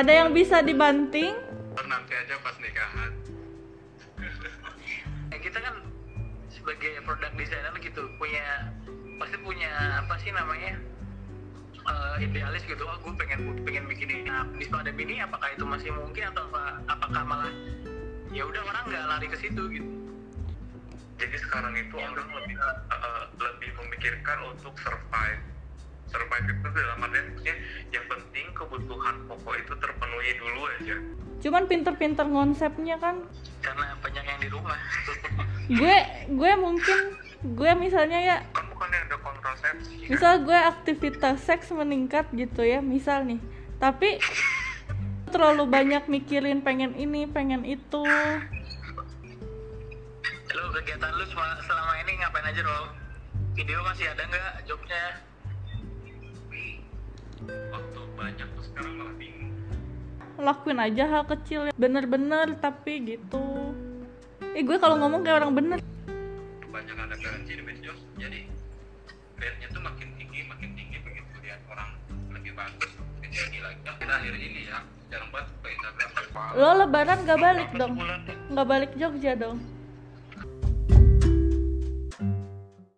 ada yang bisa dibanting? Ntar nanti aja pas nikahan. Ya, kita kan sebagai produk designer gitu punya pasti punya apa sih namanya eh, idealis gitu. Oh gue pengen pengen bikin ini. Nah, di pandemi ini apakah itu masih mungkin atau apa, apakah malah ya udah orang nggak lari ke situ gitu. Jadi sekarang itu orang lebih eh, lebih memikirkan untuk survive. Survive itu dalam artian maksudnya yang penting kebutuhan pokok itu dulu aja. Cuman pinter-pinter konsepnya kan. Karena banyak yang di rumah. Gue gue mungkin gue misalnya ya kan bukan ada kontrasepsi kan? misal gue aktivitas seks meningkat gitu ya misal nih. Tapi terlalu banyak mikirin pengen ini pengen itu. Lu kegiatan lu selama, selama ini ngapain aja Rol? video masih ada nggak jobnya? Waktu banyak tuh sekarang malah bingung lakuin aja hal kecil ya. bener-bener tapi gitu. Eh gue kalau ngomong kayak orang bener. Kebanyakan ada garansi di medsos jadi rate-nya tuh makin tinggi makin tinggi begitu lihat orang lebih bagus makin tinggi lagi. Nah, kita akhir ini ya jarang banget ke Instagram. Lo lebaran gak balik dong? nggak balik Jogja dong